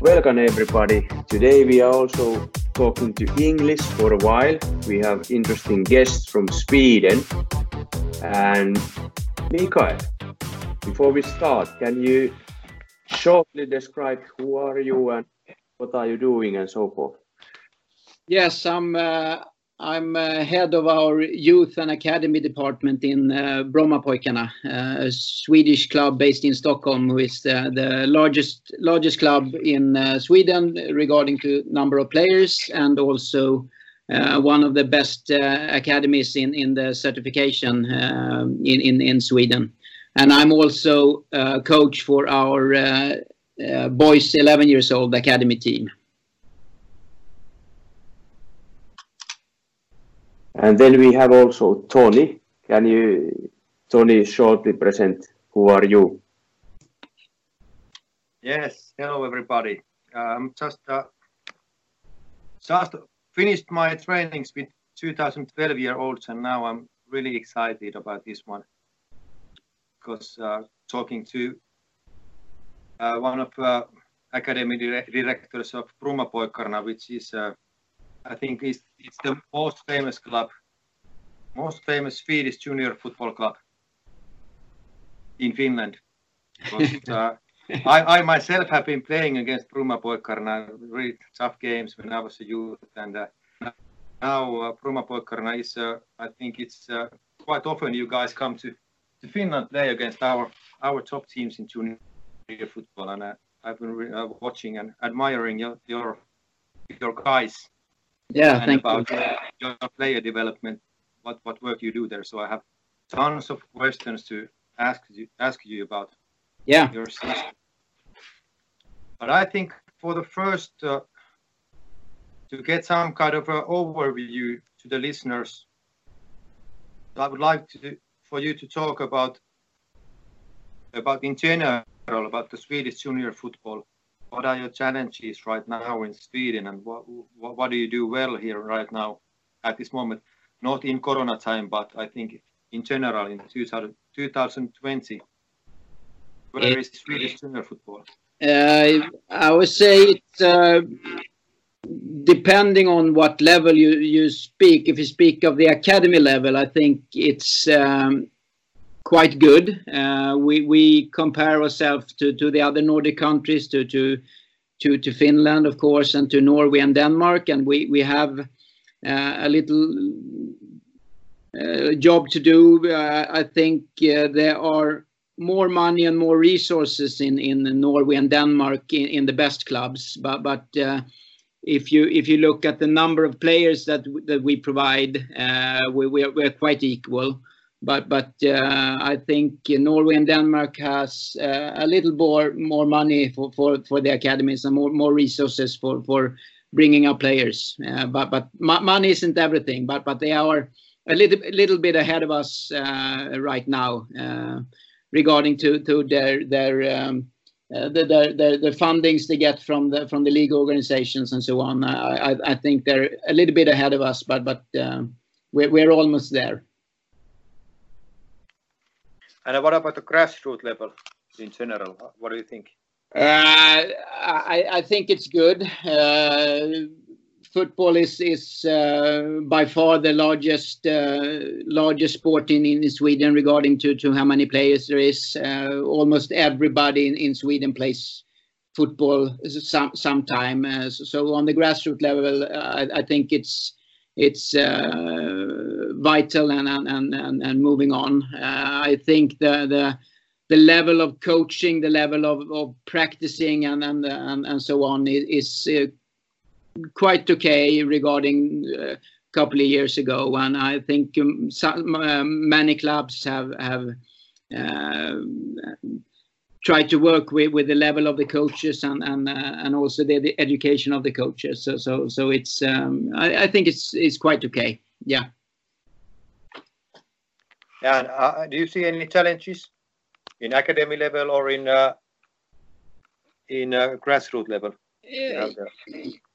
Welcome everybody. Today we are also talking to English for a while. We have interesting guests from Sweden. And Mikael, before we start, can you shortly describe who are you and what are you doing and so forth? Yes, I'm uh, I'm uh, head of our youth and academy department in uh, Brommapojkarna, uh, a Swedish club based in Stockholm, who is uh, the, largest largest club in uh, Sweden regarding to number of players and also uh, one of the best academies in in the certification in, Sweden. And I'm also coach for our boys 11 years old academy team. And then we have also Toni. Can you, Toni, shortly present who are you? Yes, hello everybody. I'm um, just uh, just finished my trainings with 2012 year olds, and now I'm really excited about this one because uh, talking to uh, one of academy directors of Brommapojkarna, which is I think it's, it's the most famous club, most famous Swedish junior football club in Finland. But, uh, I, I, myself have been playing against Brommapojkarna, really tough games when I was a youth, and uh, now uh, Brommapojkarna is, uh, I think it's uh, quite often you guys come to, to Finland play against our our top teams in junior football, and uh, I've been uh, watching and admiring your your, your guys yeah, and about you. your player development, what what work you do there. So I have tons of questions to ask you ask you about. Yeah. Your system. But I think for the first uh, to get some kind of an overview to the listeners, I would like to for you to talk about about in general about the Swedish junior football what are your challenges right now in Sweden and what, what, what do you do well here right now at this moment? Not in Corona time, but I think in general in 2000, 2020. Where is Swedish junior football? Uh, I would say it's uh, depending on what level you, you speak. If you speak of the academy level, I think it's um, quite good. Uh, we we compare ourselves to, to the other Nordic countries, to to to to Finland, of course, and to Norway and Denmark, and we we have uh, a little uh, job to do. I think there are more money and more resources in in Norway and Denmark in, the best clubs, but but. If you if you look at the number of players that that we provide, we we're, quite equal I think Norway and Denmark has uh, a little more money for, the academies and more resources for bringing up players. Uh, money isn't everything. But they are a little little bit ahead of us uh, right now uh, regarding to to their. Um, uh, fundings they get from the from the league organizations and so on. I, think they're a little bit ahead of us, but we're almost there. And what about the grassroots level in general? What do you think? Uh, I, I, think it's good. Uh, football is is uh, by far the largest uh, largest sport in, in Sweden regarding to, to how many players there is. Uh, almost everybody in, in Sweden plays football some sometime. Uh, so, on the grassroots level, I, I think it's it's vital and, and, and, and moving on. Uh, I think the, the the level of coaching, the level of, of practicing, and and, and and so on is, is uh, quite okay regarding a couple of years ago. And I think um, some, uh, many clubs have have uh, try to work with, with the level of the coaches and and uh, and also the, the, education of the coaches. So so so it's um, I, I, think it's it's quite okay. Yeah. And uh, do you see any challenges in academy level or in uh, in uh, grassroots level? Yeah,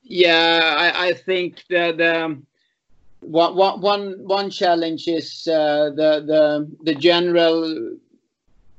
yeah I, I think that the one, one, one challenge is uh, the the the general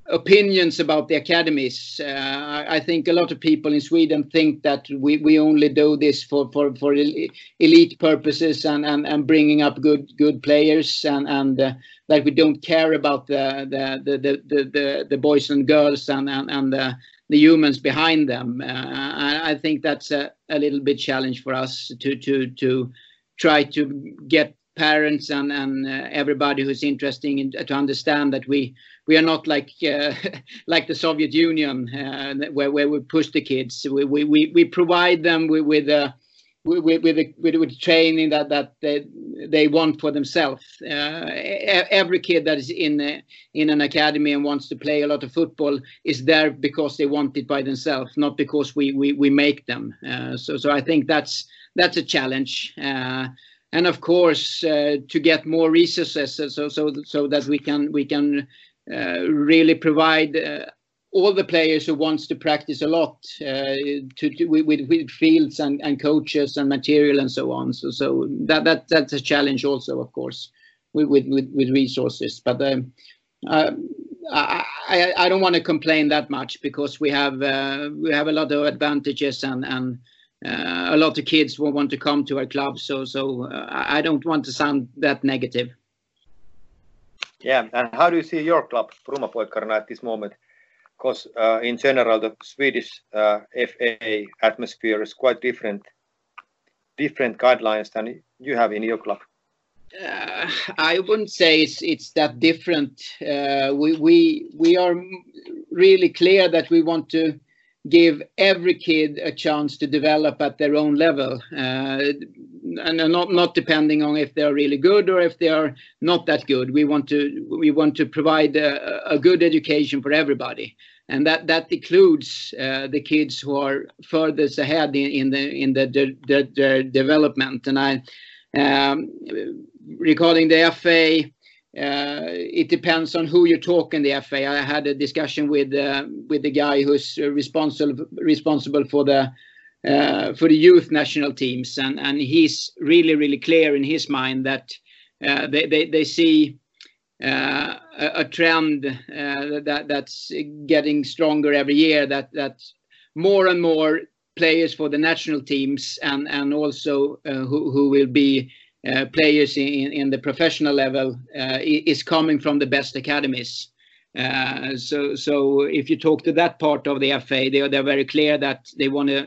opinions about the academies. Uh, I think a lot of people in Sweden think that we, we only do this for, for, for elite purposes and, and, and bringing up good good players and, and uh, that we don't care about the the, the, the, the, the boys and girls and, and, and the, the humans behind them. Uh, I, I think that's a, a little bit challenge for us to to to try to get parents and and uh, everybody who's interested in to understand that we we are not like uh, like the Soviet Union uh, where where we push the kids. We we we, provide them with with uh, with, with, with, with training that that they, they want for themselves. Uh, every kid that is in a, in an academy and wants to play a lot of football is there because they want it by themselves, not because we we, we make them. Uh, so so I think that's that's a challenge. Uh, and of course, uh, to get more resources so so so that we can we can uh, really provide uh, all the players who wants to practice a lot uh, to, to with, with fields and, and coaches and material and so on. So so that that that's a challenge also, of course, with with with, resources. But um, uh, I, I, I don't want to complain that much because we have uh, we have a lot of advantages and and uh, a lot of kids will want to come to our club. So so I don't want to sound that negative. Yeah, and how do you see your club, Brommapojkarna, at this moment? Because uh, in general, the Swedish uh, FA atmosphere is quite different, different guidelines than you have in your club. Uh, I wouldn't say it's it's that different. Uh, we we we are really clear that we want to give every kid a chance to develop at their own level uh, and not not depending on if they are really good or if they are not that good. We want to we want to provide a, a good education for everybody. And that that includes uh, the kids who are furthest ahead in, in the in the, the, the, the development. And i um, regarding the fa it depends on who you talk in the FA. I had a discussion with uh, with the guy who's responsible responsible for the uh, for the youth national teams, and and he's really really clear in his mind that uh, they, they they see. Uh, a, a, trend uh, that that's getting stronger every year. That that more and more players for the national teams and and also who who will be uh, players in, in the professional level uh, is coming from the best academies. Uh, so, so if you talk to that part of the FA, they are they're very clear that they want to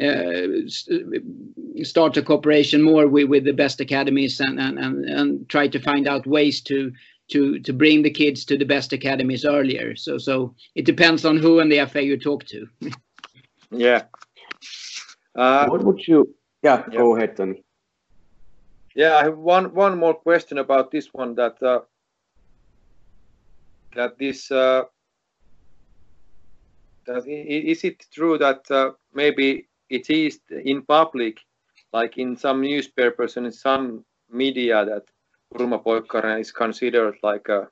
uh, start a cooperation more with, with the best academies and, and, and, and try to find out ways to to to bring the kids to the best academies earlier. So so it depends on who in the FA you talk to. yeah. Uh, what would you? Yeah, yeah, go ahead, Toni. Yeah, I have one one more question about this one that uh, that this uh, that is it true that uh, maybe it is in public, like in some newspapers and in some media, that Brommapojkarna is considered like a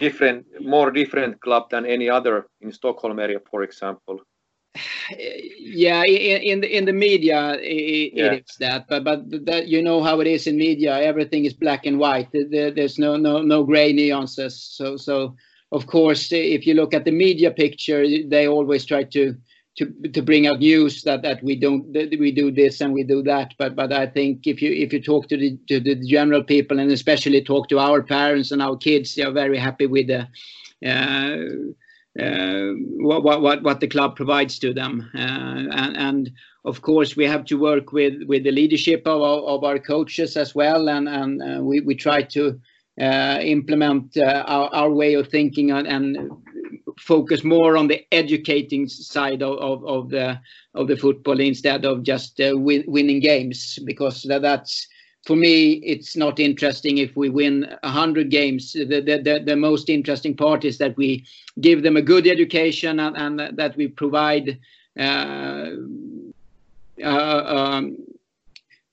different, more different club than any other in Stockholm area, for example yeah in, in the in the media it, yeah. it is that but but that you know how it is in media everything is black and white there, there's no no no gray nuances so so of course if you look at the media picture they always try to to to bring out news that that we don't that we do this and we do that but but i think if you if you talk to the to the general people and especially talk to our parents and our kids they are very happy with the uh, uh, what, what, what the club provides to them. Uh, and, and, of course, we have to work with, with the leadership of our, of our coaches as well. And, and uh, we, we try to implement our, our way of thinking and, and focus more on the educating side of, of, of, the of the football instead of just uh, win, winning games because that, that's for me, it's not interesting if we win 100 games. The, the, the, the, most interesting part is that we give them a good education and, and that we provide uh, uh, um,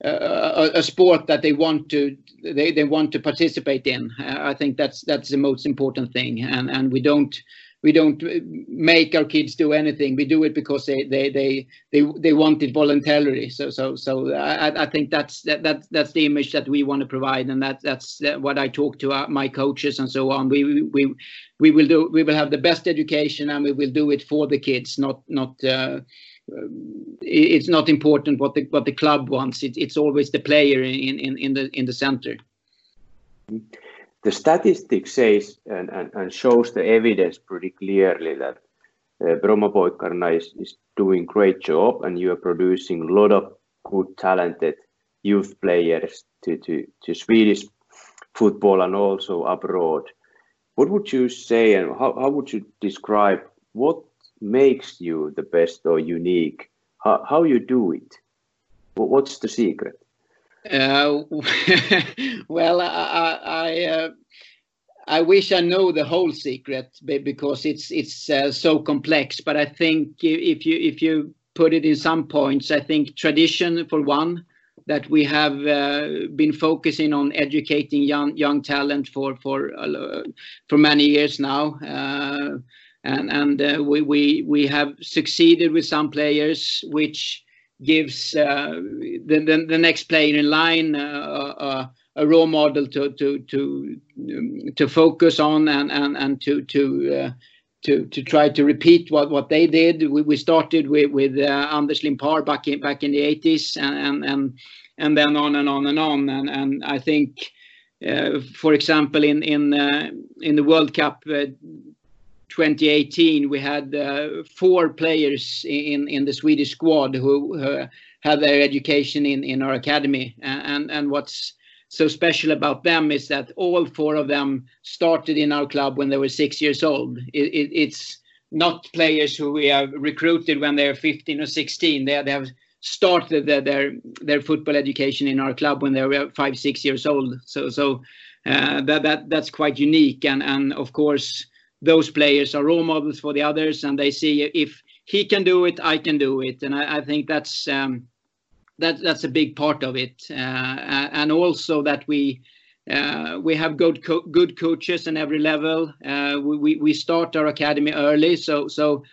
a, a, sport that they want to they, they want to participate in. Uh, I think that's that's the most important thing, and and we don't we don't make our kids do anything. We do it because they they they they, they want it voluntarily. So so so I, I think that's that, that that's the image that we want to provide, and that that's what I talk to our, my coaches and so on. We we we will do we will have the best education, and we will do it for the kids, not not. Uh, it's not important what the what the club wants. It, it's always the player in, in, in the in the center. The statistics says and, and, and shows the evidence pretty clearly that uh, is, is doing great job and you are producing a lot of good talented youth players to, to, to Swedish football and also abroad. What would you say and how, how would you describe what makes you the best or unique? How, how you do it? What's the secret? Uh, well, I I, uh, I, wish I know the whole secret because it's it's uh, so complex. But I think if you if you put it in some points, I think tradition for one that we have uh, been focusing on educating young young talent for for uh, for many years now uh, and and we we we have succeeded with some players, which gives uh, the, the, the next player in line uh, a role model to to to um, to focus on and and and to to uh, to to try to repeat what what they did. We, we started with with uh, Anders Limpar back in back in the 80s and and and, and then on and on and on and and I think. Uh, for example, in in in the World Cup 2018, we had uh, four players in, in the Swedish squad who had their education in, in our academy. And, and what's so special about them is that all four of them started in our club when they were six years old. It, it, it's not players who we have recruited when they're 15 or 16. They, they have started their, their, their football education in our club when they were five, six years old. So so uh, that that that's quite unique. And and of course those players are role models for the others, and they see if he can do it, I can do it, and I, I think that's um, that that's a big part of it, uh, and also that we. Uh, we have good co good coaches in every level. Uh, we, we start our academy early, so so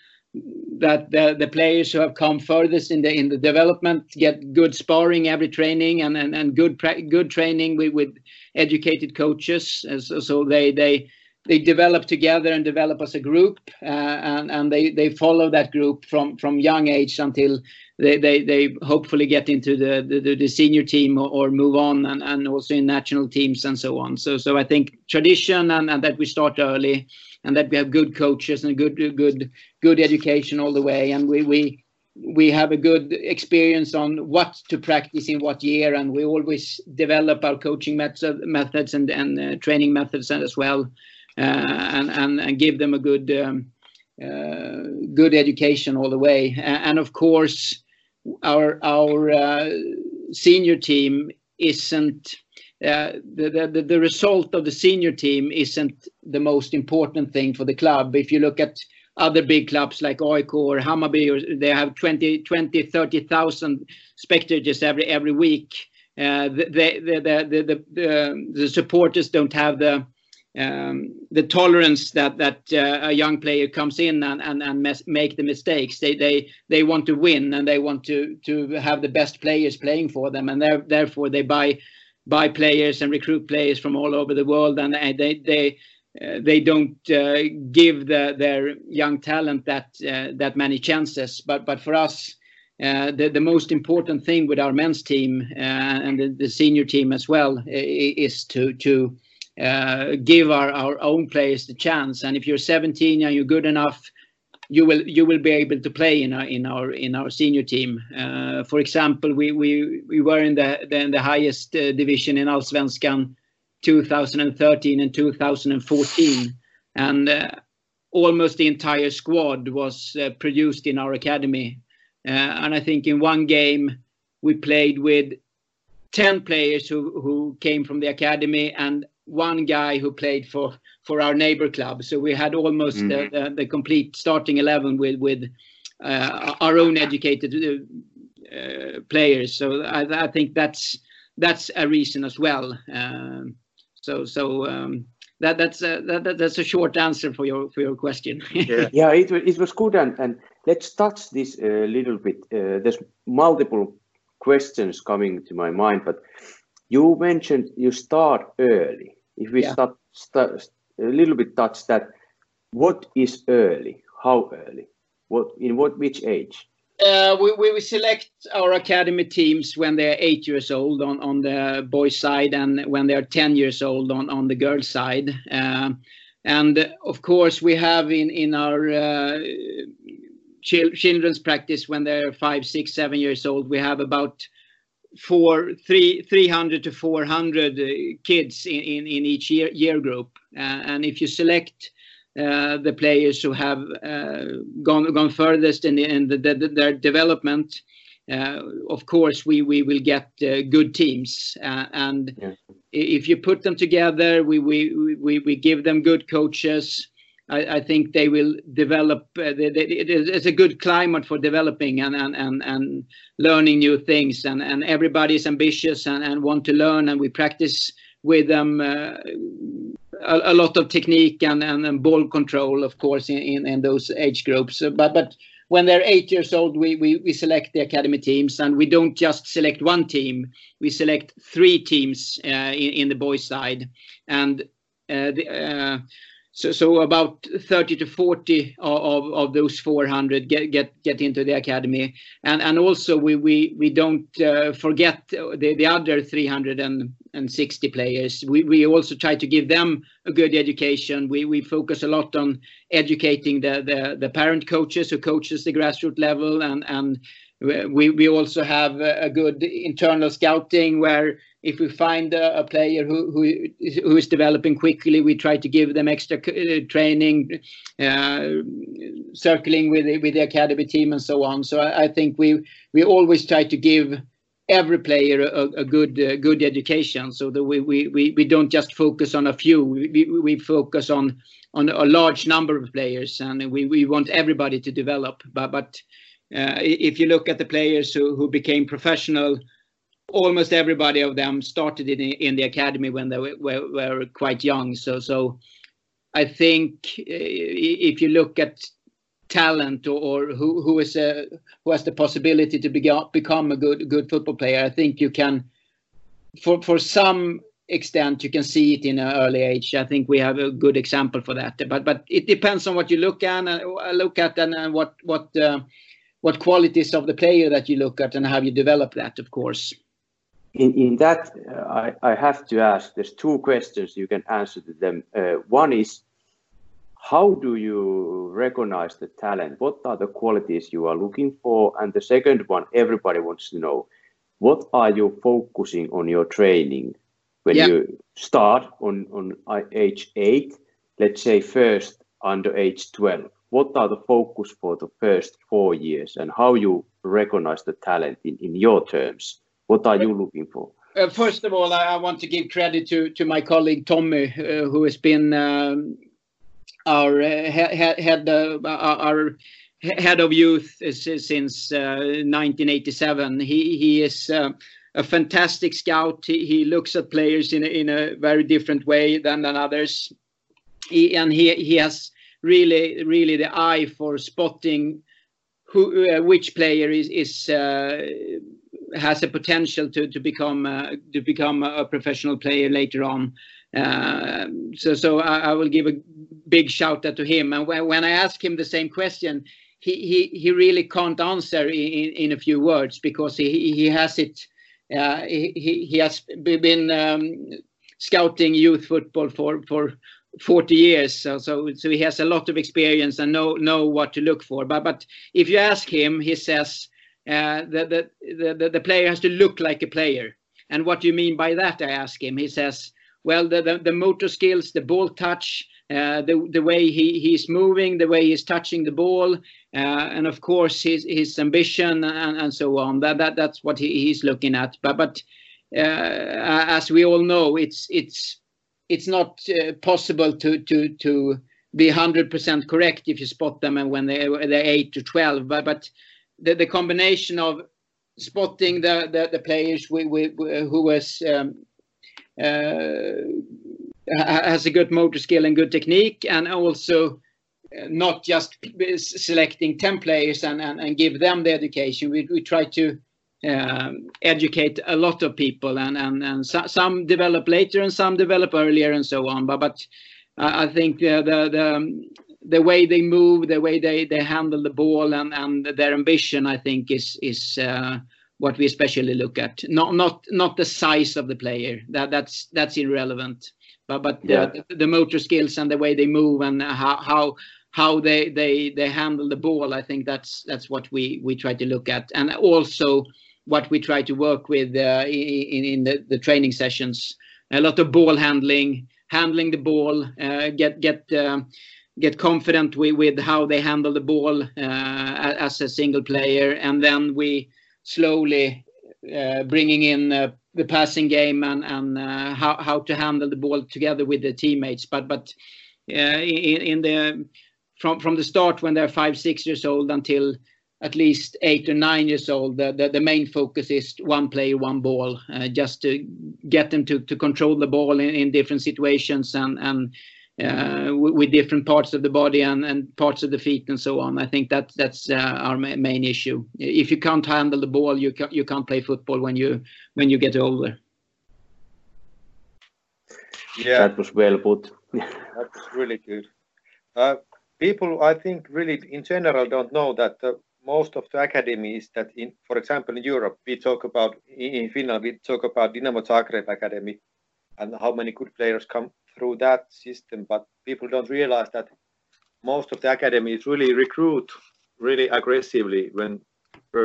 that the, the players who have come furthest in the in the development get good sparring every training and and, and good good training with, with educated coaches. So, so they they they develop together and develop as a group, uh, and and they they follow that group from from young age until they they, they hopefully get into the, the, the senior team or, or, move on and, and also in national teams and so on. So so I think tradition and, and that we start early and that we have good coaches and good good good education all the way. And we we we have a good experience on what to practice in what year. And we always develop our coaching methods methods and, and uh, training methods as well and, and, give them a good um, uh, good education all the way. And of course, our our uh, senior team isn't uh, the, result of the senior team isn't the most important thing for the club. If you look at other big clubs like AIK or Hammarby, or they have 20, 20 30,000 spectators every every week. Uh, the, the, the, the, the, the supporters don't have the the tolerance that that uh, a young player comes in and and, and make the mistakes. They they they want to win and they want to to have the best players playing for them, and therefore they buy buy players and recruit players from all over the world, and they they. Uh, they don't uh, give the, their young talent that uh, that many chances, but but for us, uh, the, the most important thing with our men's team uh, and the, the, senior team as well is to to give our, our own players the chance. And if you're 17 and you're good enough, you will you will be able to play in our in our in our senior team. Uh, for example, we we we were in the the, in the highest uh, division in Allsvenskan 2013 and 2014, and uh, almost the entire squad was uh, produced in our academy. Uh, and I think in one game we played with 10 players who who came from the academy and one guy who played for for our neighbor club. So we had almost mm. the, the, the, complete starting eleven with with uh, our own educated uh, uh, players. So I, I, think that's that's a reason as well. Um, so so um, that that's a that, that's a short answer for your for your question. yeah, yeah, it it was good, and and let's touch this a little bit. Uh, there's multiple questions coming to my mind, but you mentioned you start early. If we yeah. start, start a little bit touch that, what is early? How early? What in what which age? Uh, we, we select our academy teams when they're eight years old on, on the boys side and when they're 10 years old on, on the girls side. Uh, and of course, we have in, in our uh, children's practice when they're five, six, seven years old, we have about four, three, 300 to 400 uh, kids in, in, in each year, year group. Uh, and if you select uh, the players who have uh, gone gone furthest in, in the, the, their development. Uh, of course, we, we will get good teams, and yeah. if you put them together, we, we, we, we give them good coaches. I, think they will develop. Uh, it's a good climate for developing and, and, and, and learning new things. And, and everybody is ambitious and, and want to learn. And we practice with them uh, a, lot of technique and, ball control, of course, in, those age groups. But but when they're eight years old, we, we, we select the academy teams, and we don't just select one team. We select three teams uh, in, in the boys' side, about 30 to 40 of, those 400 get, into the academy. Also we, don't uh, forget the, the other 360 players. We, also try to give them a good education. We, focus a lot on educating the, parent coaches who coaches the grassroots level and we, also have a good internal scouting where if we find a, player who, is developing quickly, we try to give them extra uh, training, uh, circling with the, academy team and so on. So I, think we always try to give every player a, uh, good education, so that we, don't just focus on a few. We focus on a large number of players, and we, we want everybody to develop. Uh, if you look at the players who, who became professional, almost everybody of them started in, in the academy when they were, were, were quite young. So, so I think uh, if you look at talent or, or who, who is a, who has the possibility to be, become a good good football player, I think you can, for for some extent, you can see it in an early age. I think we have a good example for that. But but it depends on what you look at and uh, look at and, and what what. Uh, what qualities of the player that you look at and how you develop that, of course. In, in that, uh, I, I have to ask, there's two questions you can answer to them. Uh, one is, how do you recognize the talent? What are the qualities you are looking for? And the second one, everybody wants to know, what are you focusing on your training when yeah. you start on, on age eight, let's say first under age 12? What are the focus for the first four years and how you recognize the talent in, in your terms? What are you looking for? Uh, first of all, I, I, want to give credit to, to my colleague Tommy, uh, who has been um, our uh, head, uh, our head of youth since 1987. Uh, he he is uh, a fantastic scout. He, he looks at players in a, in a very different way than than others. He, and he he has really really the eye for spotting who uh, which player is is uh, has a potential to to become uh, to become a professional player later on. Uh, so so I, I, will give a big shout out to him. And when, when I ask him the same question, he he, he really can't answer in, in a few words because he he has it. Uh, he he has been um, scouting youth football for for 40 years so, so so he has a lot of experience and know know what to look for but but if you ask him he says uh, that the, the, the, player has to look like a player and what do you mean by that i ask him he says well the, the, the motor skills the ball touch uh, the the way he he's moving, the way he's touching the ball, uh, and of course his his ambition and, and so on. That that that's what he, he's looking at. But but uh, as we all know, it's it's it's not uh, possible to to to be 100% correct if you spot them and when they they're 8 to 12 but but the, the combination of spotting the the, the players we, we, who was um, uh, has a good motor skill and good technique, and also not just selecting 10 players and, and, and give them the education. We, we try to um, educate a lot of people, and, and, and so, some develop later and some develop earlier, and so on. But, but I think the, the, the, the way they move, the way they, they handle the ball, and, and their ambition, I think, is, is uh, what we especially look at. Not, not, not the size of the player, that, that's, that's irrelevant. But, but yeah. the, the motor skills and the way they move and how, how how they they they handle the ball i think that's that's what we we try to look at and also what we try to work with uh, in, in the, the training sessions. A lot of ball handling handling the ball uh, get get uh, get confident with, with how they handle the ball uh, as a single player. And then we slowly uh, bringing in the passing game and and how how to handle the ball together with the teammates. But but in, in the from from the start when they're five six years old until at least eight or nine years old the, the, the main focus is one player one ball uh, just to get them to, to control the ball in, in different situations and and uh, with, with, different parts of the body and, and parts of the feet and so on. I think that that's uh, our ma main issue. If you can't handle the ball, you can, you can't play football when you when you get older. Yeah, that was well put. That's really good. Uh, people, I think, really in general don't know that uh, most of the academies that, in, for example, in Europe, we talk about in Finland, we talk about Dynamo Zagreb Academy and how many good players come through that system. But people don't realize that most of the academies really recruit really aggressively when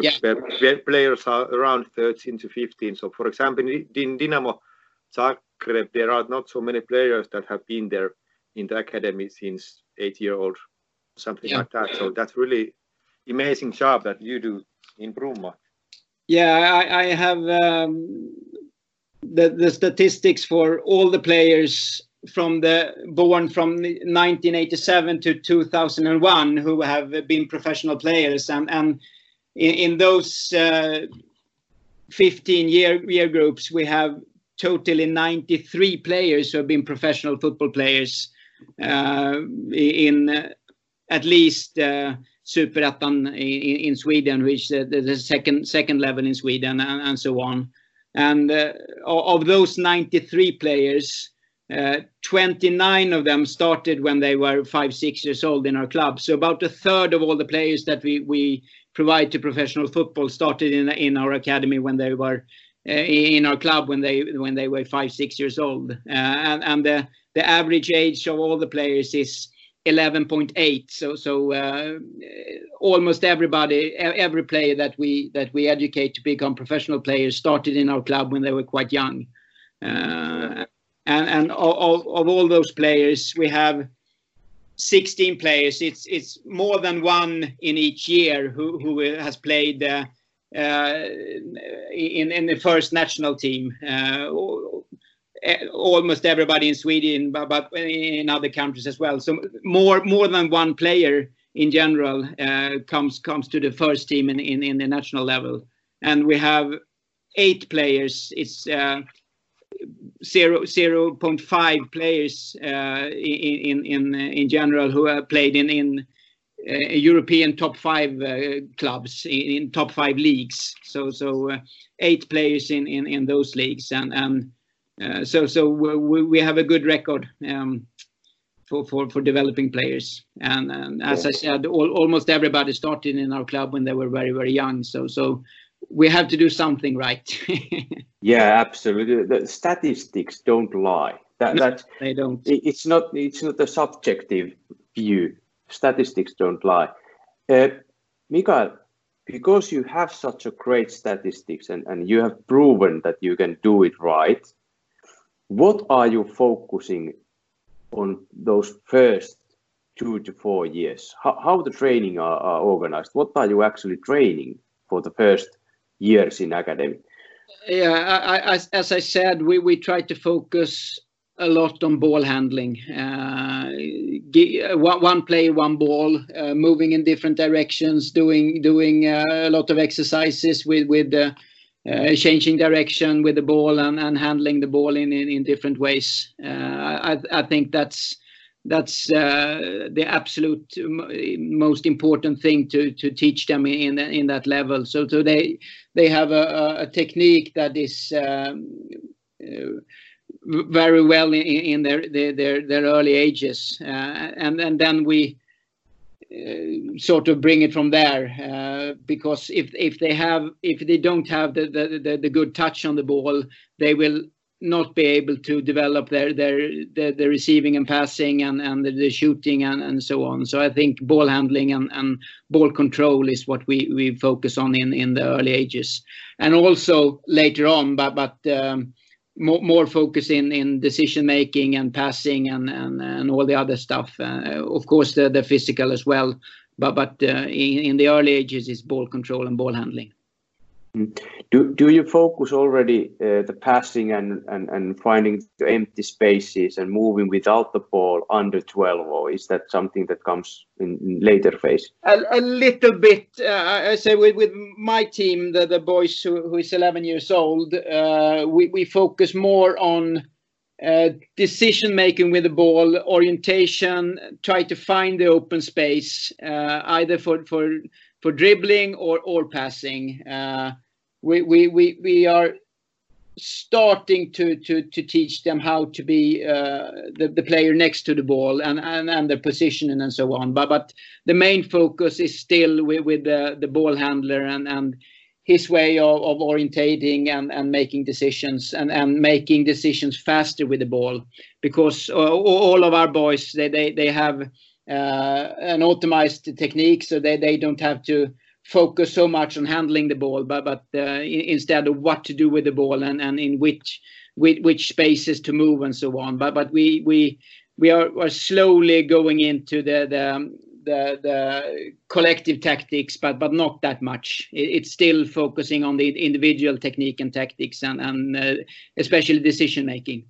yeah. players are around 13 to 15. So, for example, in Dynamo Zagreb, there are not so many players that have been there in the academy since eight year old, something yeah. like that. So that's really amazing job that you do in Bromma. Yeah, I, I have um, the the statistics for all the players from the born from 1987 to 2001 who have been professional players and and in, in those uh, 15 year year groups we have totally 93 players who have been professional football players uh, in uh, at least uh, Superettan in, in Sweden, which is the, second second level in Sweden, and, so on. And of those 93 players, uh, 29 of them started when they were five, six years old in our club. So about a third of all the players that we, we provide to professional football started in in our academy when they were uh, in our club when they when they were five, six years old. Uh, and and the the average age of all the players is 11.8 so so uh, almost everybody every player that we that we educate to become professional players started in our club when they were quite young. Uh, and and of, of all those players we have 16 players. It's it's more than one in each year who who has played uh, uh in in the first national team. Uh, almost everybody in Sweden, but, but in other countries as well. So more more than one player in general uh, comes comes to the first team in, in, in the national level, and we have eight players. It's uh, zero zero point five players uh, in in in general who have played in in uh, European top five uh, clubs in, in, top five leagues. So so uh, eight players in, in in those leagues and and so so we, we have a good record um, for, for, for developing players. And, and as I said, all, almost everybody started in our club when they were very very young. So so we have to do something right. yeah, absolutely. The statistics don't lie. That, no, that they don't. It's not. It's not a subjective view. Statistics don't lie. Uh, Mikael, because you have such a great statistics and, and you have proven that you can do it right, what are you focusing on those first two to four years? How, how the training are, are organized? What are you actually training for the first years in academy? Yeah, I, I, as I said, we, we try to focus a lot on ball handling. Uh, one, one play, one ball, uh, moving in different directions, doing doing uh, a lot of exercises with with uh, changing direction with the ball and, and handling the ball in, in, in different ways. Uh, I, I think that's that's uh, the absolute most important thing to to teach them in in that level. So so they they have a, a technique that is um, uh, very well in, in their, their their early ages, uh, and and then we sort of bring it from there uh, because if if they have if they don't have the, the, the the good touch on the ball they will not be able to develop their their the, the receiving and passing and and the, shooting and and so on. So i think ball handling and and ball control is what we we focus on in in the early ages. And also later on but but um, more, focus in, in decision making and passing and, all the other stuff. Uh, of course, the, physical as well, but but uh, in, in the early ages is ball control and ball handling. Mm. Do, do you focus already uh, the passing and, and, and finding the empty spaces and moving without the ball under 12 or is that something that comes in, in later phase? A, a little bit. Uh, I say with, with my team, the, the boys who, who is 11 years old, uh, we, we focus more on uh, decision making with the ball, orientation, try to find the open space, uh, either for, for, for dribbling or, or passing. Uh, we, we, we, we are starting to, to, to teach them how to be uh, the, the player next to the ball and, and, and their positioning and so on. But, but the main focus is still with, with the, the ball handler and, and his way of, of orientating and, and making decisions and, and making decisions faster with the ball because uh, all of our boys they, they, they have an optimized technique so they, they don't have to focus so much on handling the ball, but but uh, instead of what to do with the ball and, and in which, spaces to move and so on. But but we we we are, slowly going into the the the, the collective tactics, but but not that much. It, it's still focusing on the individual technique and tactics and uh, especially decision making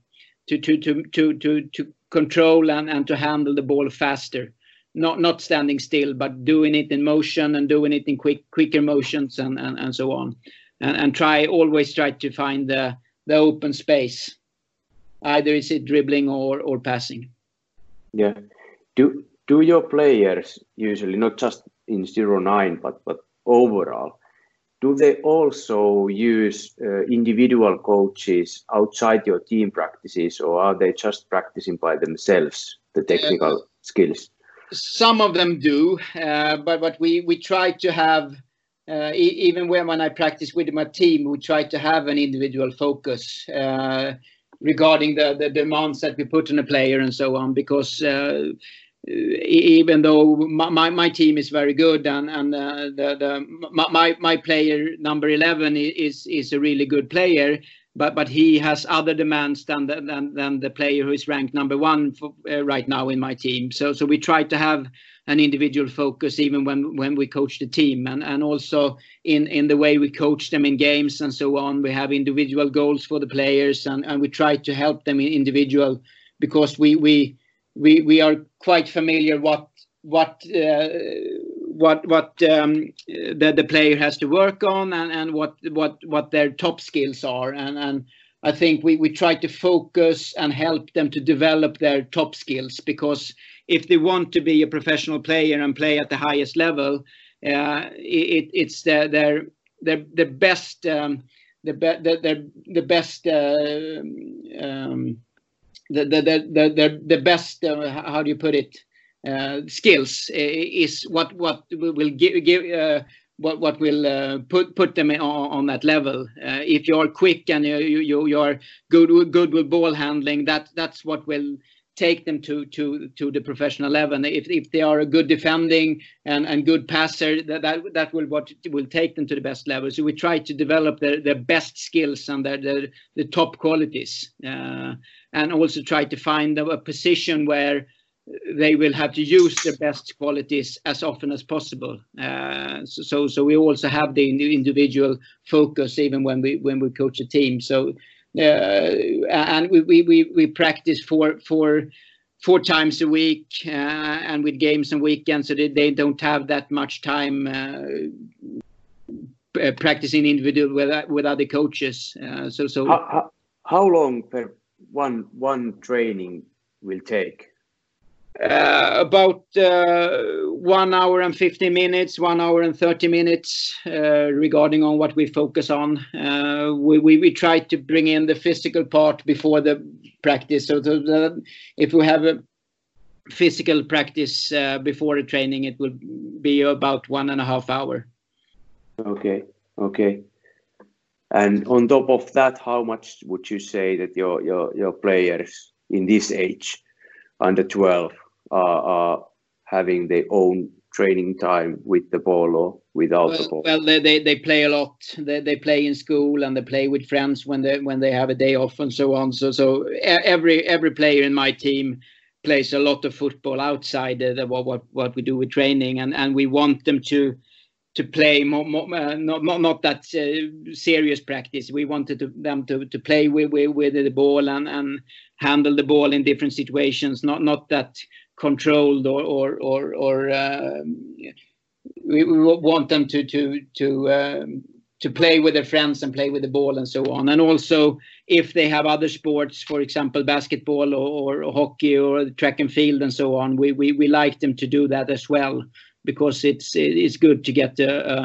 to control and, and to handle the ball faster not not standing still, but doing it in motion and doing it in quick quicker motions and and, and so on, and, and try always try to find the the open space. Either is it dribbling or or passing. Yeah. Do do your players usually not just in zero nine but but overall do they also use uh, individual coaches outside your team practices or are they just practicing by themselves the technical uh, skills some of them do, uh, but but we we try to have uh, e even when when I practice with my team, we try to have an individual focus uh, regarding the the demands that we put on a player and so on. Because uh, even though my, my, team is very good and and uh, the the my my player number eleven is is a really good player, but but he has other demands than the, than, than the player who is ranked number one for, uh, right now in my team. So so we try to have an individual focus even when when we coach the team and and also in in the way we coach them in games and so on. We have individual goals for the players and and we try to help them in individual because we we we we are quite familiar what what uh, what what um, the the player has to work on and and what what what their top skills are. And and I think we we try to focus and help them to develop their top skills because if they want to be a professional player and play at the highest level, uh, it, it's the, their their the best um, the, be, the the best uh, um, the, the, the, the, best uh, how do you put it uh, skills is what what will give give uh, what what will uh, put put them on, on that level. Uh, if you're quick and you you you are good good with ball handling, that that's what will take them to to to the professional level. If if they are a good defending and and good passer, that that that will what will take them to the best level. So we try to develop their their best skills and their the the top qualities, uh, and also try to find a, position where they will have to use their best qualities as often as possible. Uh, so, so we also have the individual focus even when we when we coach a team. So, and we, we we we practice for for four times a week uh, and with games and weekends, so they, they don't have that much time uh, uh, practicing individual with with other coaches. Uh, so so how, how, how long per one one training will take? Uh, about uh, one hour and 50 minutes, one hour and 30 minutes, uh, regarding on what we focus on. We, try to bring in the physical part before the practice. So if we have a physical practice before the training, it will be about one and a half hour. Okay, okay. And on top of that, how much would you say that your your your players in this age, under 12, are, are having their own training time with the ball or without well, the ball? Well, they, they, they play a lot. They, they play in school and they play with friends when they when they have a day off and so on. So so every every player in my team plays a lot of football outside the, what, what what we do with training, and and we want them to to play more, more uh, not, not not that uh, serious practice. We wanted to, them to to play with, with with the ball and and handle the ball in different situations. Not not that controlled or or or, or um, we, we want them to to to um, to play with their friends and play with the ball and so on. And also, if they have other sports, for example, basketball or, or hockey or track and field and so on, we, we, we like them to do that as well because it's it's good to get a, a,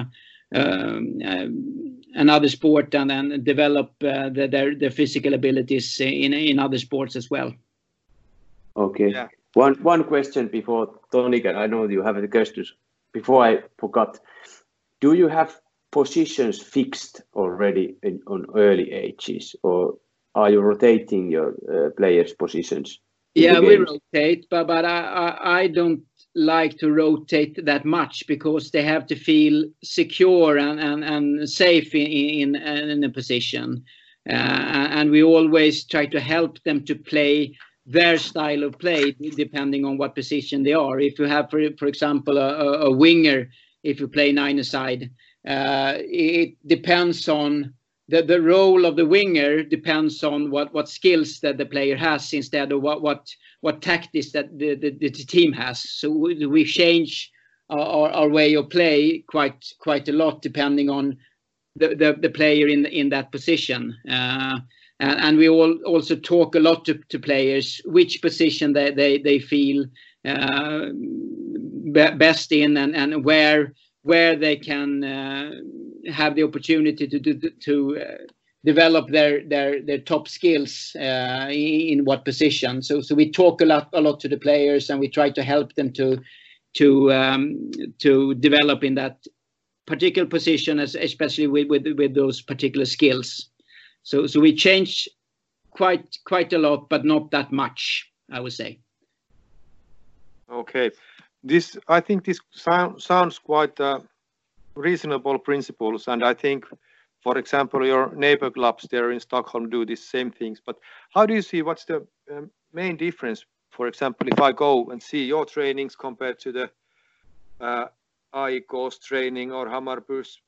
um, um, another sport and then develop uh, the, their their physical abilities in in other sports as well. Okay. Yeah. One one question before Toni, I know you have the questions. Before I forgot, do you have positions fixed already in, on early ages, or are you rotating your uh, players' positions? Yeah, we rotate, but but I, I, I don't like to rotate that much because they have to feel secure and and, and safe in, in in a position, uh, and we always try to help them to play their style of play depending on what position they are. If you have, for for example, a, a winger, if you play nine aside uh, it depends on the, the role of the winger depends on what, what skills that the player has instead of what what what tactics that the, the, the team has. So we, we change our, our way of play quite quite a lot depending on the, the, the player in in that position. Uh, and, and, we all also talk a lot to, to players which position they they, they feel uh, best in and, and where where they can uh, have the opportunity to to, to uh, develop their their their top skills uh, in, what position. So so we talk a lot a lot to the players and we try to help them to to um, to develop in that particular position, as especially with, with with those particular skills. So so we change quite quite a lot, but not that much, I would say. Okay this I think this sound, sounds quite uh, reasonable principles, and I think, for example, your neighbor clubs there in Stockholm do the same things. But how do you see what's the um, main difference? For example, if I go and see your trainings compared to the uh, AIK's training or Hammarby's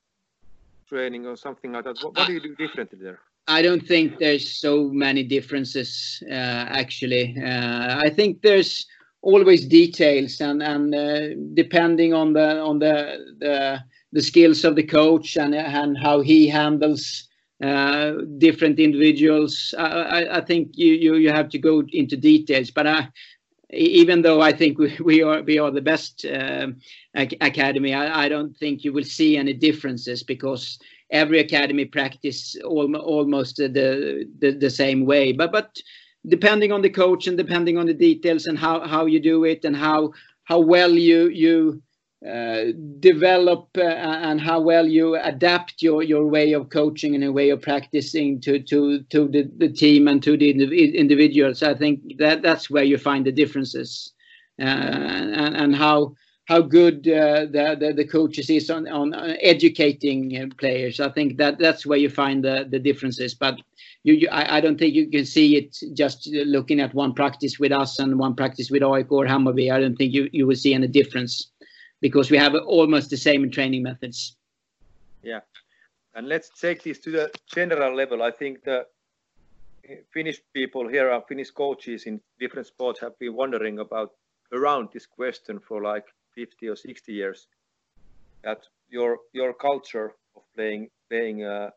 training or something like that, what, what do you do differently there? I don't think there's so many differences uh, actually. Uh, I think there's always details and and uh, depending on the on the, the the skills of the coach and and how he handles uh, different individuals. I, I, think you, you you have to go into details, but I, even though I think we, we are we are the best uh, academy, I, I don't think you will see any differences because every academy practice almost almost the, the the same way. But but depending on the coach and depending on the details and how how you do it and how how well you you uh, develop uh, and how well you adapt your your way of coaching and a way of practicing to to to the, the team and to the individuals. I think that that's where you find the differences. Uh, and and how how good uh, the, the, the coaches is on on educating uh, players. I think that that's where you find the the differences. But you, you I, I, don't think you can see it just looking at one practice with us and one practice with AIK or Hammarby. I don't think you, you will see any difference because we have almost the same training methods. Yeah, and let's take this to the general level. I think the Finnish people here, our Finnish coaches in different sports, have been wondering about around this question for like 50 or 60 years. That your your culture of playing playing uh,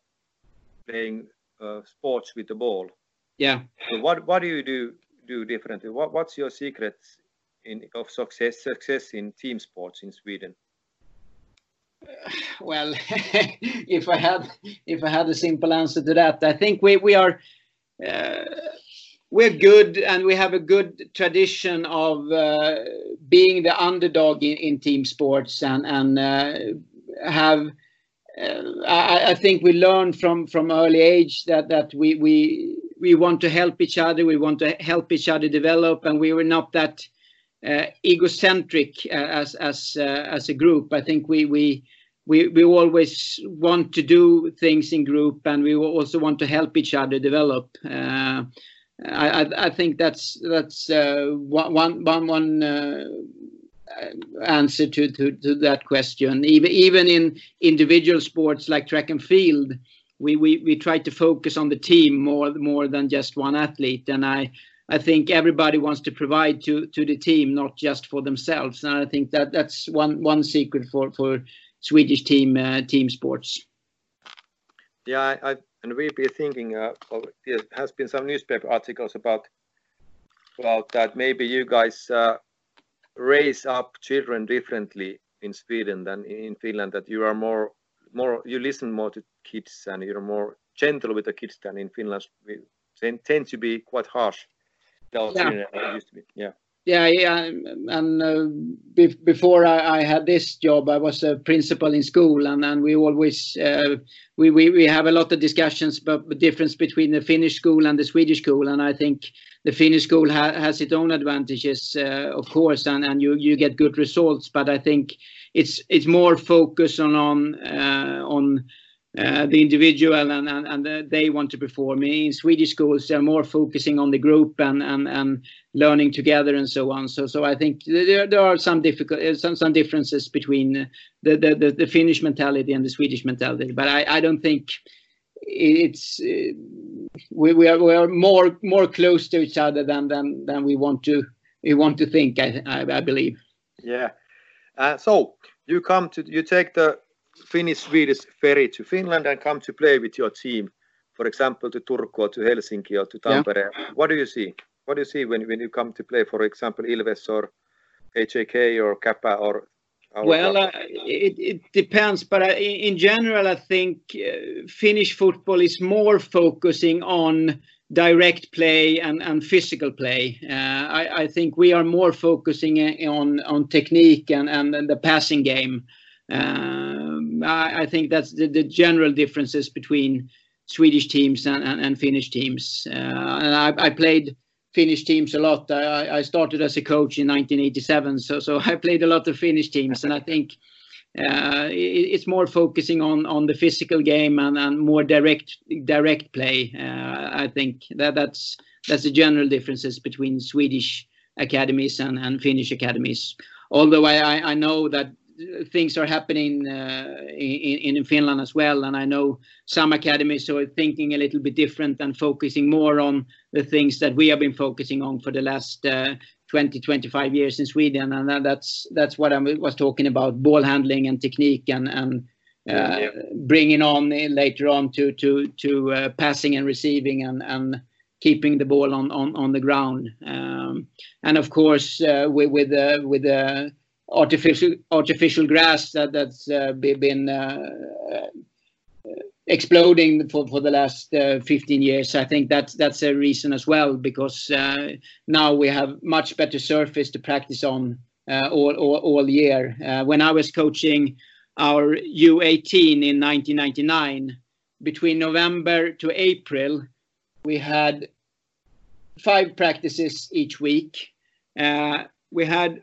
playing uh, sports with the ball. Yeah. So what what do you do do differently? What what's your secrets in of success success in team sports in Sweden? Well, if I had if I had a simple answer to that, I think we we are. Uh, we're good and we have a good tradition of uh, being the underdog in, in team sports and and uh, have uh, I, I, think we learn from from early age that that we we we want to help each other we want to help each other develop and we were not that egocentric uh, as as uh, as a group i think we we we we always want to do things in group and we also want to help each other develop I, I, think that's that's uh, one one one uh, answer to, to, to that question. Even even in individual sports like track and field, we, we, we try to focus on the team more more than just one athlete. And I I think everybody wants to provide to to the team, not just for themselves. And I think that that's one one secret for for Swedish team uh, team sports. Yeah, I, and we've been thinking, uh, well, there has been some newspaper articles about about that. Maybe you guys uh, raise up children differently in Sweden than in Finland. That you are more more you listen more to kids and you're more gentle with the kids than in Finland. We tend to be quite harsh. Yeah. yeah yeah, yeah, and uh, be before I, I, had this job, I was a principal in school, and, and we always uh, we, we we have a lot of discussions about the difference between the Finnish school and the Swedish school, and I think the Finnish school ha has its own advantages, uh, of course, and, and you you get good results, but I think it's it's more focus on on uh, on uh, the individual and, and, and uh, they want to perform. In Swedish schools, they're more focusing on the group and, and, and learning together and so on. So so I think there, there are some difficult uh, some some differences between the, the, the, the Finnish mentality and the Swedish mentality. But I, I don't think it's uh, we, we are we are more more close to each other than than than we want to we want to think. I I, I believe. Yeah. Uh, so you come to you take the Finnish-Swedish ferry to Finland and come to play with your team, for example, to Turku or to Helsinki or to Tampere. Yeah. What do you see? What do you see when, when you come to play, for example, Ilves or HJK or Kappa or well, uh, it, it depends, but uh, in general, I think uh, Finnish football is more focusing on direct play and, and physical play. Uh, I, I, think we are more focusing uh, on on technique and, and, and the passing game. Um, I, think that's the, general differences between Swedish teams and, Finnish teams. Uh, and I, played Finnish teams a lot. I, started as a coach in 1987, so so I played a lot of Finnish teams, and I think uh, it, it's more focusing on on the physical game and, more direct direct play. Uh, I think that that's that's the general differences between Swedish academies and, Finnish academies. Although I know that things are happening uh, in, in Finland as well. And I know some academies are thinking a little bit different and focusing more on the things that we have been focusing on for the last uh, 20, 25 years in Sweden. And that's that's what I was talking about: ball handling and technique, and and uh, yeah. bringing on later on to to to uh, passing and receiving and and keeping the ball on on on the ground. Um, and of course, uh, with with the with the artificial artificial grass that that's uh, been uh, uh, exploding for, for the last uh, 15 years. I think that's that's a reason as well because uh, now we have much better surface to practice on uh, all, all, all year. when I was coaching our U18 in 1999, between November to April, we had five practices each week. we had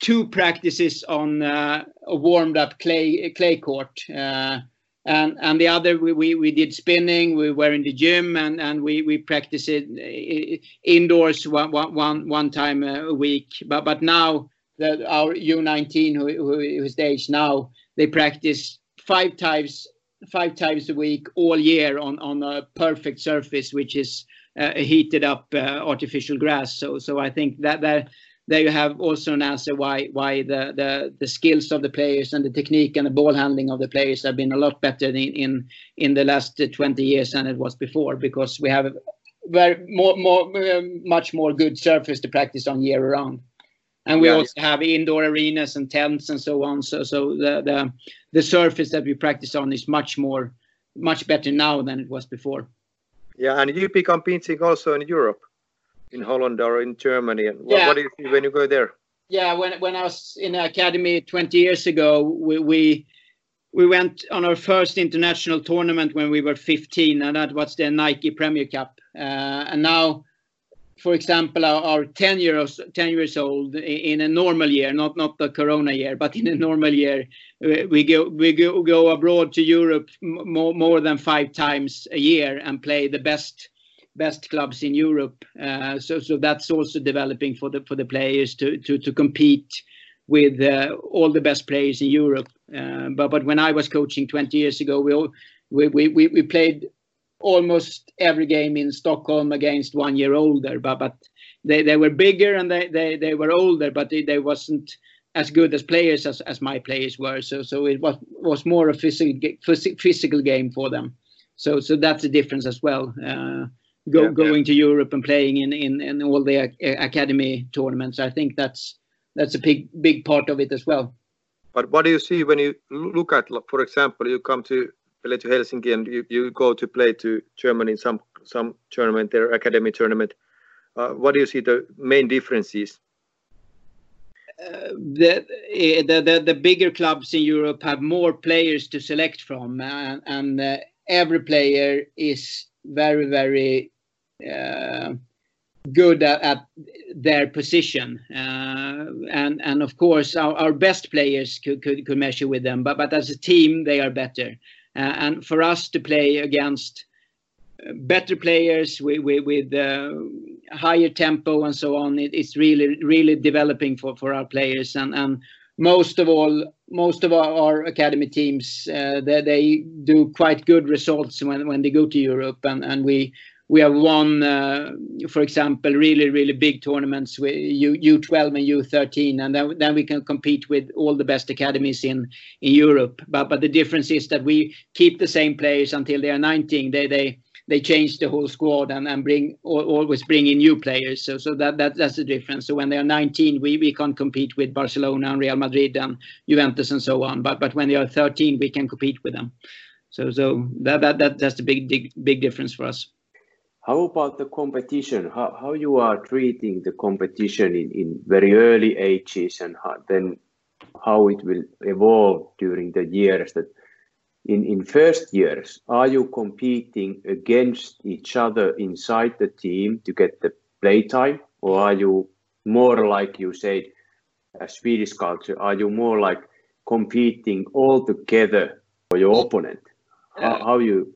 two practices on uh, a warmed up clay clay court. Uh, and and the other we, we, we did spinning we were in the gym and and we we practiced it indoors one one one time a week but but now the, our u19 who, who is the age now they practice five times five times a week all year on on a perfect surface which is uh, heated up uh, artificial grass so so i think that that there you have also an answer why why the, the the skills of the players and the technique and the ball handling of the players have been a lot better in in, in the last 20 years than it was before because we have very more more um, much more good surface to practice on year round. And we yeah, also have indoor arenas and tents and so on so so the, the the surface that we practice on is much more much better now than it was before. Yeah and you become competing also in europe in Holland or in Germany? And what, yeah. what do you see when you go there? Yeah, when when I was in the academy 20 years ago, we, we we went on our first international tournament when we were 15, and that was the Nike Premier Cup. Uh, and now, for example, our, our 10 years 10 years old in a normal year, not not the Corona year, but in a normal year, we go we go go abroad to Europe more more than five times a year and play the best best clubs in Europe. Uh, so so that's also developing for the for the players to to to compete with uh, all the best players in Europe. Uh, but but when I was coaching 20 years ago, we all, we, we we played almost every game in Stockholm against one year older. But but they, they were bigger and they, they, they were older, but they, they wasn't as good as players as, as my players were. So so it was was more a physical physical game for them. So so that's a difference as well. Go, yeah, going yeah. to Europe and playing in, in, in all the academy tournaments. I think that's that's a big big part of it as well. But what do you see when you look at, for example, you come to play to Helsinki and you, you go to play to Germany in some some tournament, their academy tournament. Uh, what do you see the main differences? Uh, the, the, the the bigger clubs in Europe have more players to select from, and, and uh, every player is very very good at, at, their position. Uh, and and of course, our, our best players could, could, could measure with them, but but as a team, they are better. Uh, and for us to play against better players with with, with uh, higher tempo and so on, it, it's really really developing for for our players. And and most of all, most of our, our academy teams, uh, they, they do quite good results when when they go to Europe, and and we we have won, uh, for example, really, really big tournaments with U, U12 and U13, and then, then we can compete with all the best academies in, in Europe. But but the difference is that we keep the same players until they are 19. They they they change the whole squad and, and bring always bring in new players. So so that, that that's the difference. So when they are 19, we, we can't compete with Barcelona and Real Madrid and Juventus and so on. But but when they are 13, we can compete with them. So so that that, that that's the big big big difference for us. How about the competition? How, how you are treating the competition in, in very early ages and how, then how it will evolve during the years that in, in first years, are you competing against each other inside the team to get the playtime or are you more like you said, a Swedish culture, are you more like competing all together for your opponent? How, how you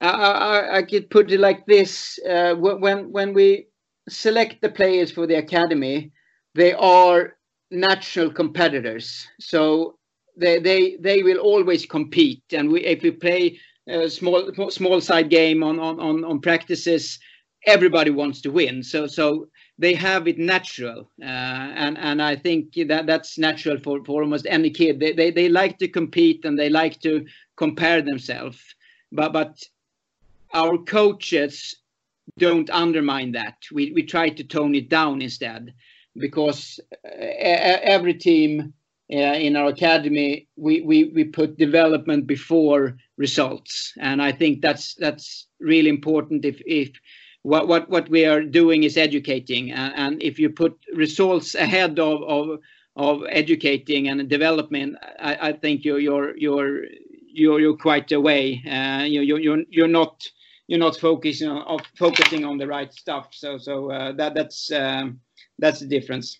I, I, I could put it like this: uh, when when we select the players for the academy, they are natural competitors. So they they they will always compete, and we, if we play a small small side game on on on, on practices, everybody wants to win. So so they have it natural, uh, and and I think that that's natural for for almost any kid. They they they like to compete and they like to compare themselves, but but our coaches don't undermine that. We we try to tone it down instead, because uh, every team uh, in our academy we, we we put development before results, and I think that's that's really important. If if what what what we are doing is educating, and, and if you put results ahead of of of educating and development, I, I think you're you're you're you're, quite away. Uh, you, you're you're not you're not focusing on focusing on the right stuff. So so uh, that that's um, that's the difference.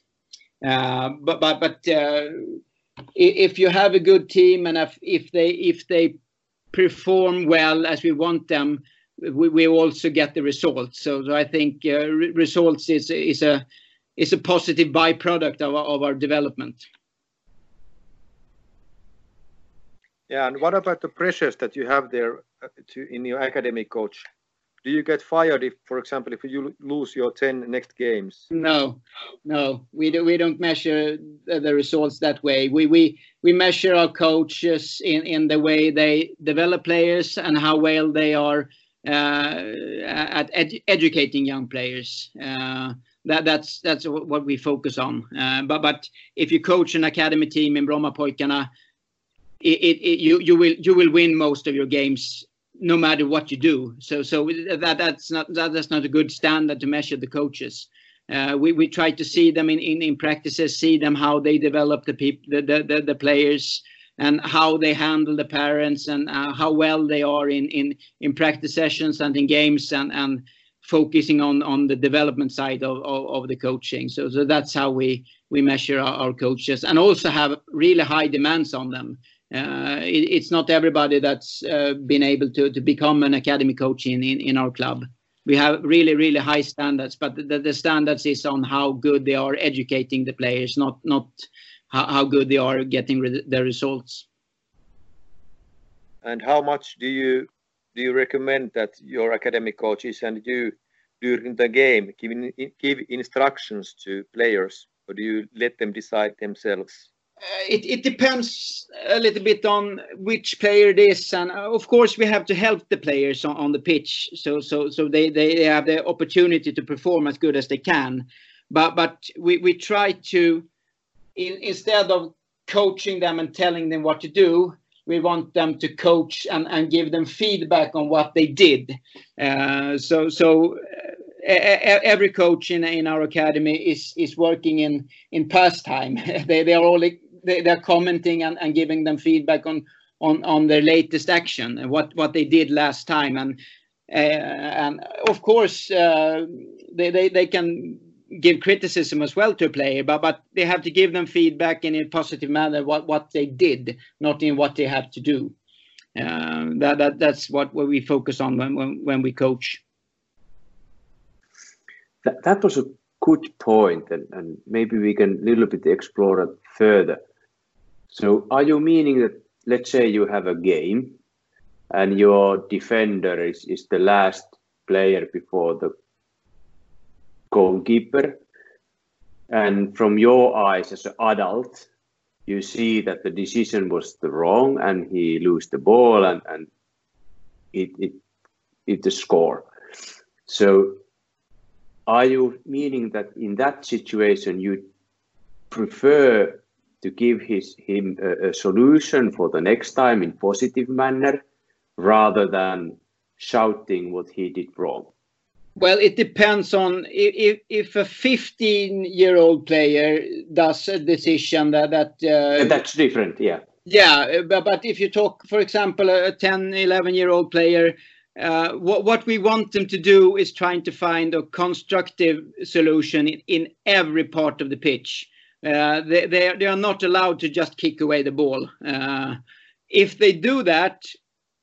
Uh, but but but uh, if you have a good team and if, if they if they perform well as we want them, we, we also get the results. So, so I think uh, re results is is a is a positive byproduct of our, of our development. Yeah, and what about the pressures that you have there to in your academic coach? do you get fired if, for example, if you lose your 10 next games? No, no, we do, we don't measure the, results that way. We we we measure our coaches in in the way they develop players and how well they are uh, at ed educating young players. Uh, that that's that's what we focus on. Uh, but but if you coach an academy team in Brommapojkarna, it, it, it, you you will you will win most of your games no matter what you do. So so that that's not that, that's not a good standard to measure the coaches. Uh, we we try to see them in, in, in practices, see them how they develop the people the, the, the, the players and how they handle the parents and uh, how well they are in, in in practice sessions and in games and and focusing on on the development side of, of, of the coaching. So so that's how we we measure our, our coaches and also have really high demands on them. Uh, it, it's not everybody that's uh, been able to, to become an academy coach in, in, in our club. We have really, really high standards, but the, the standards is on how good they are educating the players, not not how, how good they are getting re the results. And how much do you do you recommend that your academy coaches and you during the game give, give instructions to players, or do you let them decide themselves? Uh, it, depends a little bit on which player it is and uh, of course we have to help the players on, on the pitch so so so they, they have the opportunity to perform as good as they can. But but we, we try to in, instead of coaching them and telling them what to do we want them to coach and, and give them feedback on what they did. Uh, so so every coach in, in our academy is is working in in pastime. They, they are all they, they're commenting and, and giving them feedback on on on their latest action and what what they did last time. And uh, and of course uh, they, they they can give criticism as well to a player but but they have to give them feedback in a positive manner what what they did not in what they have to do. Uh, that, that that's what, we focus on when when, when we coach. That, that was a good point and, and maybe we can a little bit explore it further so are you meaning that let's say you have a game and your defender is, is the last player before the goalkeeper and from your eyes as an adult you see that the decision was the wrong and he lose the ball and, and it it it score. So are you meaning that in that situation you prefer to give his him a, a, solution for the next time in positive manner rather than shouting what he did wrong. Well it depends on if if a 15 year old player does a decision that that uh, that's different yeah. Yeah but, but if you talk for example a 10 11 year old player uh, what, what we want them to do is trying to find a constructive solution in, in every part of the pitch they, they, they are not allowed to just kick away the ball. Uh, if they do that,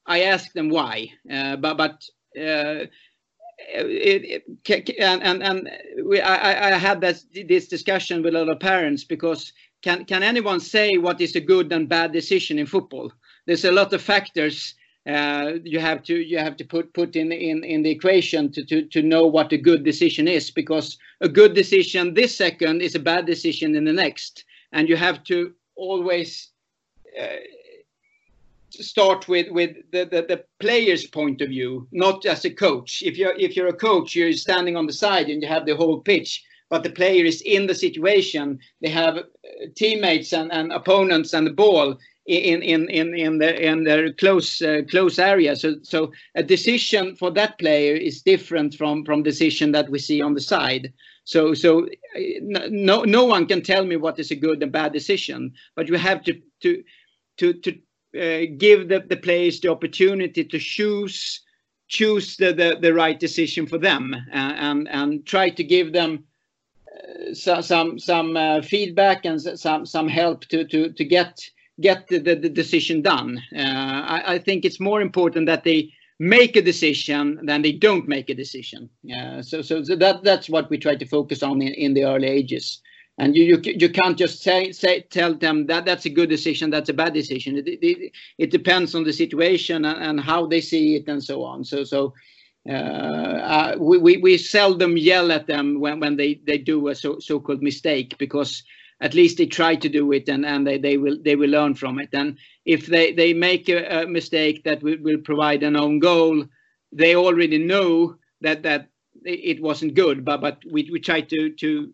I ask them why. Uh, but but uh, it, it, and and, and we, I, I had this this discussion with a lot of parents because can can anyone say what is a good and bad decision in football? There's a lot of factors uh, you have to you have to put put in in in the equation to to to know what a good decision is because a good decision this second is a bad decision in the next. And you have to always uh, start with with the, the, the player's point of view not as a coach. If you're if you're a coach you're standing on the side and you have the whole pitch but the player is in the situation. They have uh, teammates and, and opponents and the ball in in in in the in their close uh, close area. So so a decision for that player is different from from decision that we see on the side. So so no no one can tell me what is a good and bad decision, but you have to to to to uh, give the the players the opportunity to choose choose the the, the right decision for them and and, and try to give them uh, some some uh, feedback and some some help to to to get get the, the, the decision done. Uh, I, I, think it's more important that they make a decision than they don't make a decision. Uh, so, so, so that that's what we try to focus on in, in the early ages. And you, you you can't just say say tell them that that's a good decision, that's a bad decision. It, it, it depends on the situation and, and how they see it and so on. So so uh, we, we, we seldom yell at them when, when they, they do a so, so-called mistake because at least they try to do it and, and they, they will they will learn from it. And if they, they make a, a mistake that will, will provide an own goal, they already know that that it wasn't good. But but we, we try to to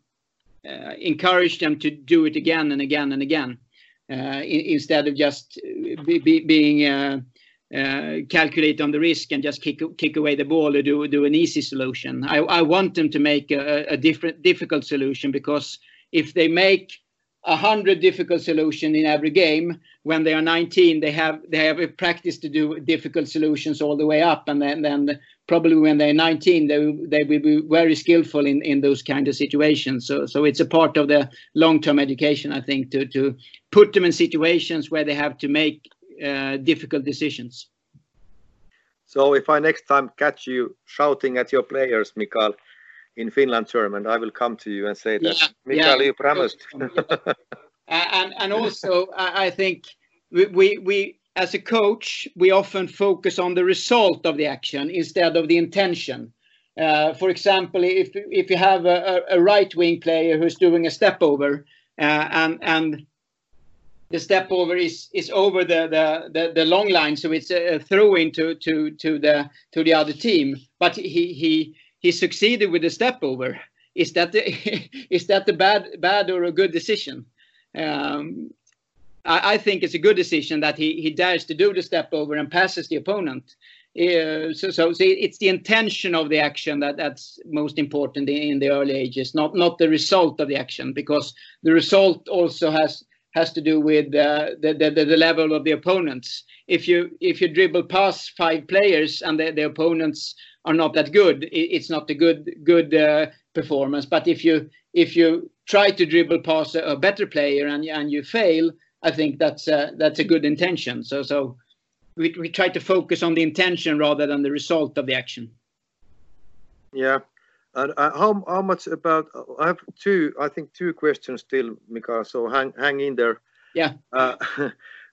uh, encourage them to do it again and again and again uh, instead of just be, be, being uh, uh, calculate on the risk and just kick kick away the ball or do do an easy solution. I, I want them to make a, a different difficult solution because if they make a hundred difficult solution in every game when they are 19 they have they have a practice to do difficult solutions all the way up. And then then probably when they're 19 they, they will be very skillful in in those kind of situations. So so it's a part of the long-term education i think to to put them in situations where they have to make uh, difficult decisions. So if i next time catch you shouting at your players mikael in Finland and I will come to you and say that yeah, Mikael, yeah. you promised. and and also, I think we, we we as a coach we often focus on the result of the action instead of the intention. Uh, for example, if if you have a, a right wing player who's doing a step over uh, and and the step over is is over the the the, the long line, so it's a, throw into to to the to the other team, but he he he succeeded with the step over. Is that the is that the bad bad or a good decision? Um, I, I, think it's a good decision that he he dares to do the step over and passes the opponent. Uh, so, so, it's the intention of the action that that's most important in, in the early ages, not not the result of the action, because the result also has has to do with uh, the, the, the level of the opponents. If you if you dribble past five players and the, the opponents are not that good, it's not a good good uh, performance. But if you if you try to dribble past a, a, better player and and you fail, I think that's a, that's a good intention. So so we we try to focus on the intention rather than the result of the action. Yeah. And uh, how how much about? I have two. I think two questions still, Mika. So hang hang in there. Yeah. Uh,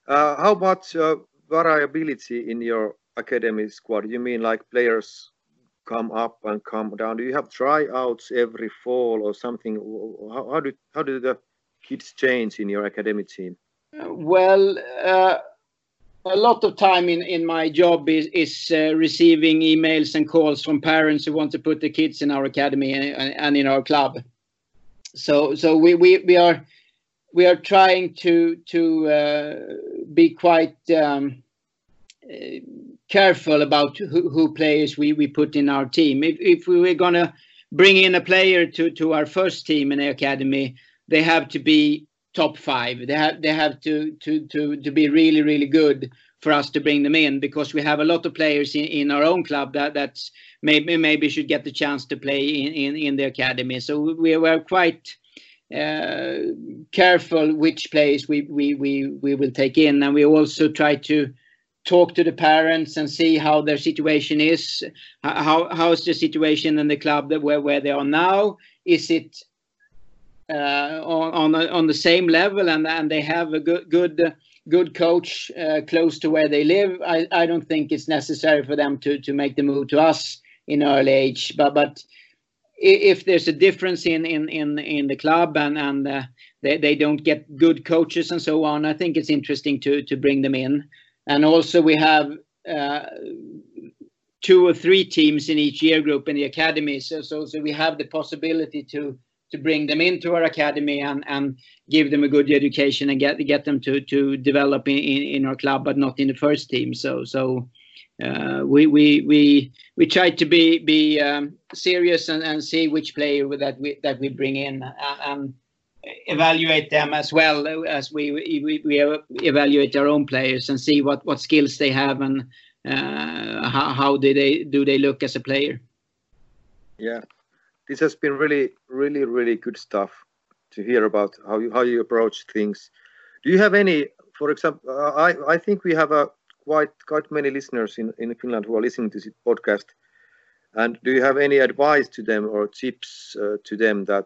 uh, how much uh, variability in your academy squad? You mean like players come up and come down? Do you have tryouts every fall or something? How, how do how do the kids change in your academy team? Well, uh, a lot of time in, in my job is, is uh, receiving emails and calls from parents who want to put the kids in our academy and, and in our club. So so we, we, we are we are trying to to uh, be quite um, uh, careful about who, who, players we, we put in our team. If, if we were going to bring in a player to, to our first team in the academy, they have to be top five. They have they have to to to to be really really good for us to bring them in because we have a lot of players in, in our own club that that's maybe maybe should get the chance to play in in, in the academy. So we were quite uh, careful which players we, we we we will take in, and we also try to talk to the parents and see how their situation is. How how is the situation in the club that where where they are now? Is it on on, on the same level and and they have a good good good coach uh, close to where they live? I, I don't think it's necessary for them to to make the move to us in early age, but but if there's a difference in in in, in the club and and uh, they, they don't get good coaches and so on, I think it's interesting to to bring them in. And also we have uh, two or three teams in each year group in the academy. So, so, so we have the possibility to to bring them into our academy and, and give them a good education and get get them to to develop in, in, in our club, but not in the first team. So so uh, we we we we try to be be um, serious and, and see which player that we that we bring in and, and evaluate them as well as we, we, we evaluate our own players and see what, what skills they have and uh, how, how do they do they look as a player. Yeah, this has been really, really, really good stuff to hear about how you how you approach things. Do you have any, for example, uh, I I think we have a quite quite many listeners in in Finland who are listening to this podcast. And do you have any advice to them or tips uh, to them that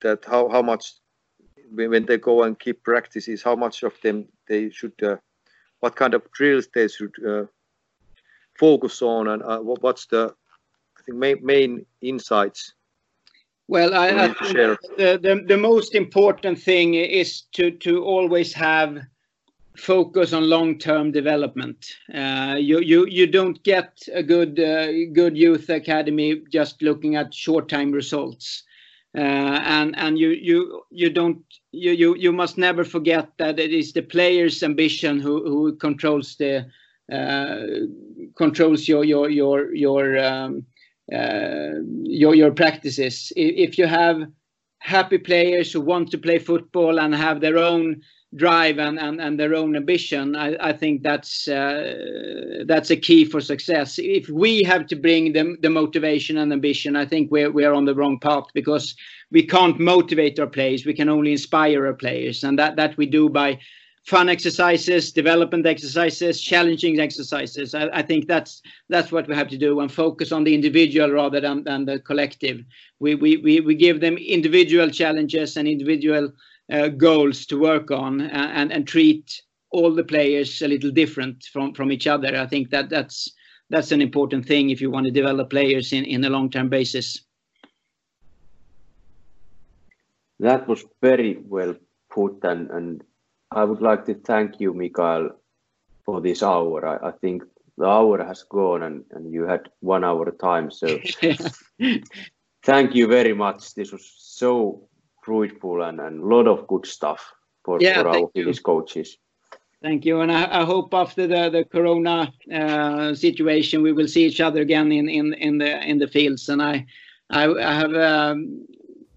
that how how much when they go and keep practices, how much of them they should, uh, what kind of drills they should uh, focus on, and uh, what's the think main, main insights well, I, I think the, the, the most important thing is to to always have focus on long-term development. Uh, you you you don't get a good uh, good youth academy just looking at short-time results, uh, and and you you you don't you you you must never forget that it is the player's ambition who who controls the uh, controls your your your your um, your your practices. If you have happy players who want to play football and have their own drive and, and, and their own ambition, I, I think that's uh, that's a key for success. If we have to bring them the motivation and ambition, I think we're we're on the wrong path because we can't motivate our players. We can only inspire our players, and that that we do by fun exercises, development exercises, challenging exercises. I, I, think that's that's what we have to do and focus on the individual rather than, than the collective. We, we, we, we give them individual challenges and individual uh, goals to work on and, and, and treat all the players a little different from, from each other. I think that that's that's an important thing if you want to develop players in, in a long-term basis. That was very well put and, and I would like to thank you, Mikael, for this hour. I, I think the hour has gone and, and you had one hour time. So thank you very much. This was so fruitful and a lot of good stuff for, yeah, for our Finnish coaches. Thank you, and I, I, hope after the the Corona uh, situation, we will see each other again in in in the in the fields. And I I, I have um,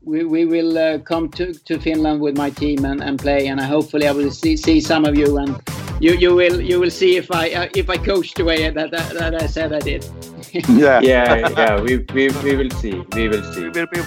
we, we will uh, come to, to Finland with my team and, and play, and I hopefully I will see, see some of you, and you you will you will see if I uh, if I coached the way that, that, that I said I did. yeah, yeah, yeah. We, we we will see. We will see. We will be